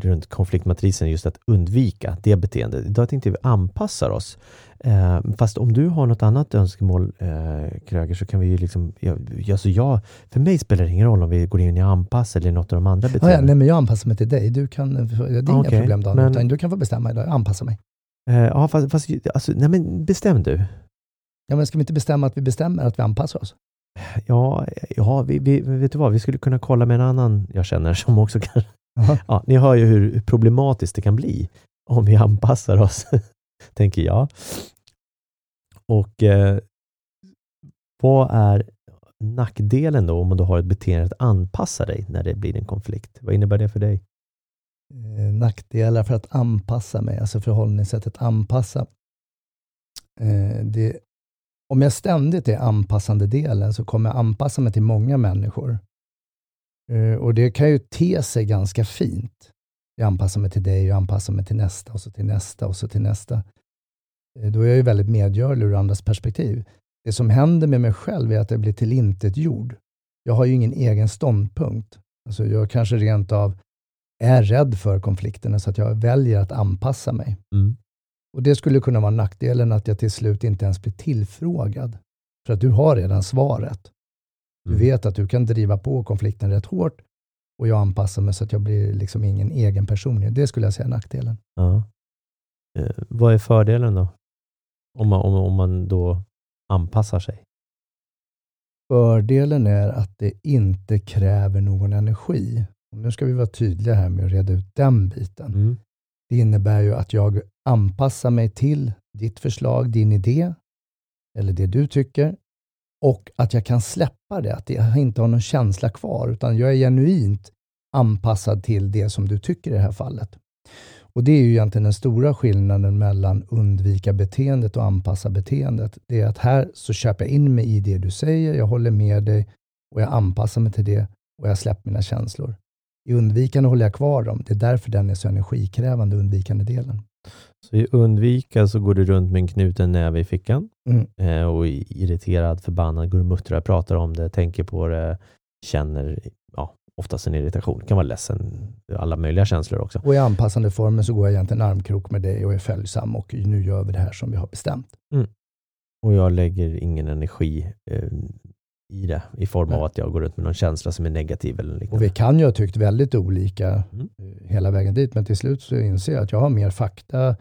runt konfliktmatrisen just att undvika det beteendet. Idag tänkte vi anpassa oss. Eh, fast om du har något annat önskemål, eh, Kröger, så kan vi ju liksom... Jag, alltså jag, för mig spelar det ingen roll om vi går in i anpassa eller något av de andra beteendena. Ja, ja, nej, men jag anpassar mig till dig. Du kan, det är inga okay, problem, Dan, men, utan du kan få bestämma idag. Jag anpassar mig. Eh, ja, fast, fast alltså, nej, men bestäm du. Ja, men ska vi inte bestämma att vi bestämmer att vi anpassar oss? Ja, ja vi, vi, vet du vad? Vi skulle kunna kolla med en annan jag känner som också kan... Ja, ni hör ju hur problematiskt det kan bli om vi anpassar oss, tänker jag. Och eh, vad är nackdelen då om du har ett beteende att anpassa dig när det blir en konflikt? Vad innebär det för dig? Eh, nackdelar för att anpassa mig, alltså förhållningssättet anpassa. Eh, det, om jag ständigt är anpassande delen så kommer jag anpassa mig till många människor. Eh, och det kan ju te sig ganska fint. Jag anpassar mig till dig, jag anpassar mig till nästa och så till nästa och så till nästa. Eh, då är jag ju väldigt medgörlig ur andras perspektiv. Det som händer med mig själv är att jag blir tillintetgjord. Jag har ju ingen egen ståndpunkt. Alltså jag kanske rent av är rädd för konflikterna så att jag väljer att anpassa mig. Mm. Och Det skulle kunna vara nackdelen att jag till slut inte ens blir tillfrågad. För att du har redan svaret. Du mm. vet att du kan driva på konflikten rätt hårt och jag anpassar mig så att jag blir liksom ingen egen person. Det skulle jag säga är nackdelen. Ja. Eh, vad är fördelen då? Om man, om, om man då anpassar sig? Fördelen är att det inte kräver någon energi. Och nu ska vi vara tydliga här med att reda ut den biten. Mm. Det innebär ju att jag anpassar mig till ditt förslag, din idé, eller det du tycker, och att jag kan släppa det, att jag inte har någon känsla kvar, utan jag är genuint anpassad till det som du tycker i det här fallet. Och Det är ju egentligen den stora skillnaden mellan undvika beteendet och anpassa beteendet. Det är att här så köper jag in mig i det du säger, jag håller med dig och jag anpassar mig till det och jag släpper mina känslor. I undvikande håller jag kvar dem. Det är därför den är så energikrävande, undvikande delen. Så i undvika så går du runt med en knuten näve i fickan mm. eh, och irriterad, förbannad, går och muttrar, pratar om det, tänker på det, känner ja, oftast en irritation. kan vara ledsen, alla möjliga känslor också. Och i anpassande former så går jag egentligen armkrok med dig och är följsam och nu gör vi det här som vi har bestämt. Mm. Och jag lägger ingen energi eh, i det i form av att jag går runt med någon känsla som är negativ. Eller liknande. och vi kan ju ha tyckt väldigt olika mm. Eh, hela vägen dit, men till slut så inser jag att jag har mer fakta,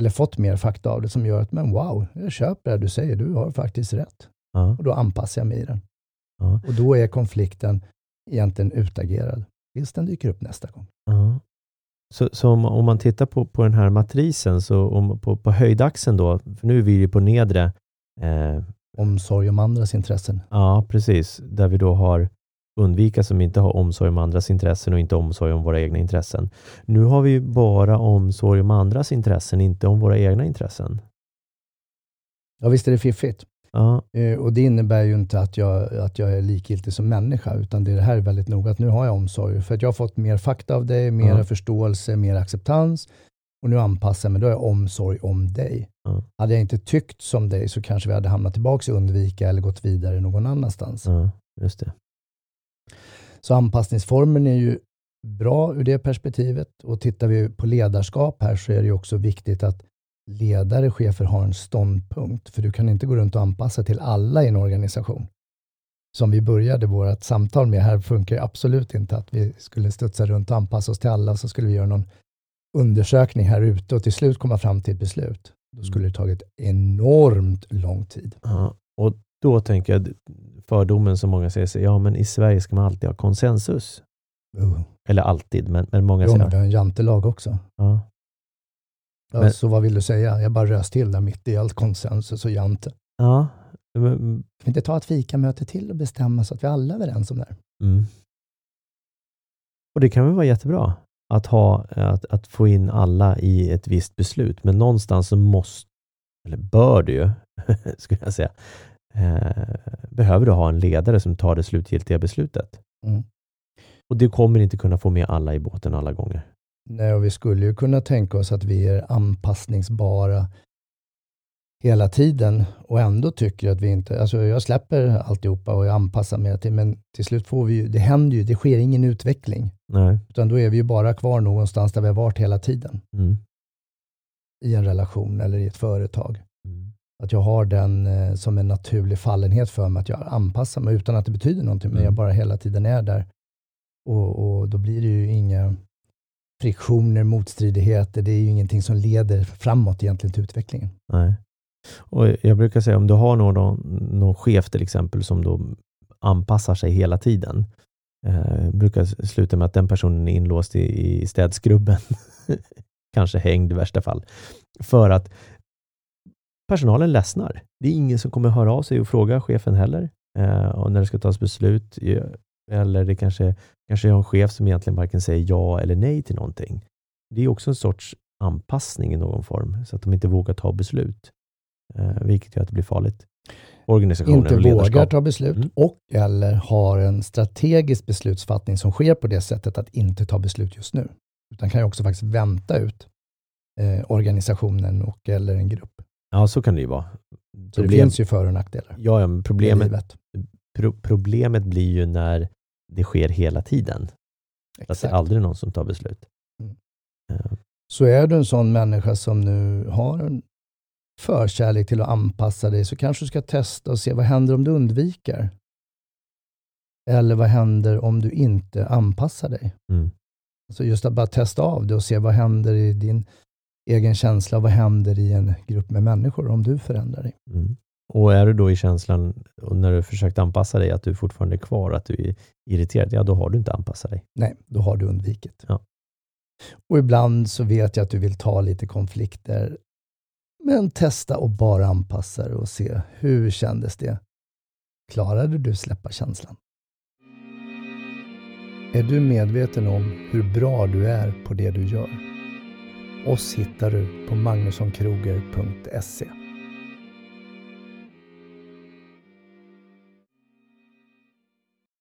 eller fått mer fakta av det som gör att, men wow, jag köper det du säger, du har faktiskt rätt. Ja. Och då anpassar jag mig i den. Ja. Och då är konflikten egentligen utagerad, tills den dyker upp nästa gång. Ja. Så, så om, om, man tittar på, på den här matrisen, så om, på, på höjdaxeln då, för nu är vi ju på nedre eh, omsorg om andras intressen. Ja, precis. Där vi då har undvika som inte har omsorg om andras intressen och inte omsorg om våra egna intressen. Nu har vi bara omsorg om andras intressen, inte om våra egna intressen. Ja, visst är det fiffigt. Ja. Eh, och det innebär ju inte att jag, att jag är likgiltig som människa, utan det här är väldigt noga att nu har jag omsorg. För att jag har fått mer fakta av dig, mer ja. förståelse, mer acceptans och nu anpassar jag mig, då är omsorg om dig. Mm. Hade jag inte tyckt som dig så kanske vi hade hamnat tillbaka i undvika eller gått vidare någon annanstans. Mm, just det. Så anpassningsformen är ju bra ur det perspektivet. Och tittar vi på ledarskap här så är det ju också viktigt att ledare, chefer har en ståndpunkt. För du kan inte gå runt och anpassa till alla i en organisation. Som vi började vårt samtal med här funkar absolut inte att vi skulle studsa runt och anpassa oss till alla så skulle vi göra någon undersökning här ute och till slut komma fram till ett beslut. Då skulle det tagit enormt lång tid. Ja, och då tänker jag fördomen som många säger, ja men i Sverige ska man alltid ha konsensus. Uh. Eller alltid, men, men många jo, säger... vi har en jantelag också. Ja. Ja, men, så vad vill du säga? Jag bara röst till där mitt i allt konsensus och jante. Ja. Men, kan vi inte ta ett fikamöte till och bestämma så att vi alla är överens om det här? Mm. Och det kan väl vara jättebra. Att, ha, att, att få in alla i ett visst beslut, men någonstans så måste, eller bör du ju, skulle jag säga, eh, behöver du ha en ledare som tar det slutgiltiga beslutet. Mm. Och du kommer inte kunna få med alla i båten alla gånger. Nej, och vi skulle ju kunna tänka oss att vi är anpassningsbara hela tiden och ändå tycker att vi inte, alltså jag släpper alltihopa och jag anpassar mig till, men till slut får vi ju, det händer ju, det sker ingen utveckling. Nej. Utan då är vi ju bara kvar någonstans där vi har varit hela tiden. Mm. I en relation eller i ett företag. Mm. Att jag har den eh, som en naturlig fallenhet för mig, att jag anpassar mig utan att det betyder någonting, men jag mm. bara hela tiden är där. Och, och då blir det ju inga friktioner, motstridigheter, det är ju ingenting som leder framåt egentligen till utvecklingen. Nej. Och jag brukar säga om du har någon, någon chef till exempel som då anpassar sig hela tiden, eh, brukar sluta med att den personen är inlåst i, i städskrubben, kanske hängd i värsta fall, för att personalen ledsnar. Det är ingen som kommer höra av sig och fråga chefen heller, eh, och när det ska tas beslut, eller det kanske, kanske är en chef som egentligen varken säger ja eller nej till någonting. Det är också en sorts anpassning i någon form, så att de inte vågar ta beslut eh, vilket gör att det blir farligt. Inte vågar ta beslut mm. och eller har en strategisk beslutsfattning som sker på det sättet att inte ta beslut just nu. Utan kan ju också faktiskt vänta ut eh, organisationen och eller en grupp. Ja, så kan det ju vara. Så det finns ju för och nackdelar. Ja, ja men problemet, pro problemet blir ju när det sker hela tiden. Exakt. Att det är aldrig någon som tar beslut. Mm. Uh. Så är du en sån människa som nu har en förkärlek till att anpassa dig så kanske du ska testa och se vad händer om du undviker? Eller vad händer om du inte anpassar dig? Mm. Så just att bara testa av det och se vad händer i din egen känsla och vad händer i en grupp med människor om du förändrar dig. Mm. Och är du då i känslan, när du försökt anpassa dig, att du fortfarande är kvar, att du är irriterad, ja då har du inte anpassat dig. Nej, då har du undvikit. Ja. Och ibland så vet jag att du vill ta lite konflikter men testa och bara anpassa dig och se hur kändes det? Klarade du släppa känslan? Är du medveten om hur bra du är på det du gör? Oss hittar du på magnussonkroger.se